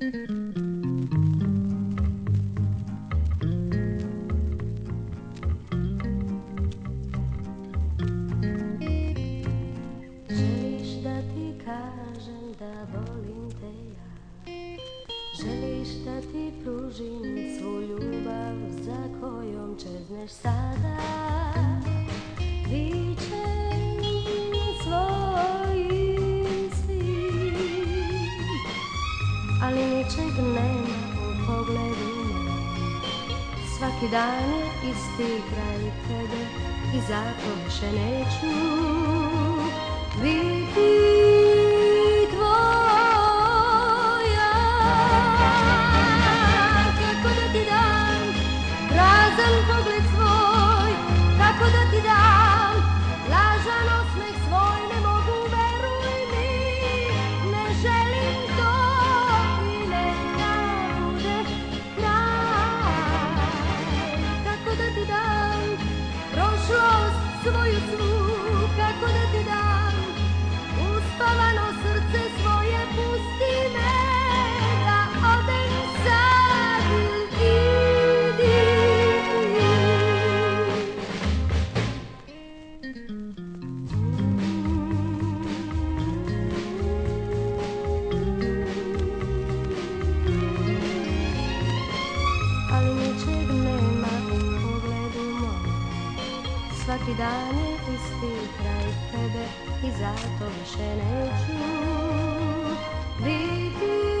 Želiš da ti kažem da volim te ja Želiš da ti pružim svu ljubav za kojom čezneš sada ali ničeg nema u pogledu Svaki dan je isti kraj tebe i zato više neću biti つもいつも Svaki dan je isti kraj tebe i zato više neću biti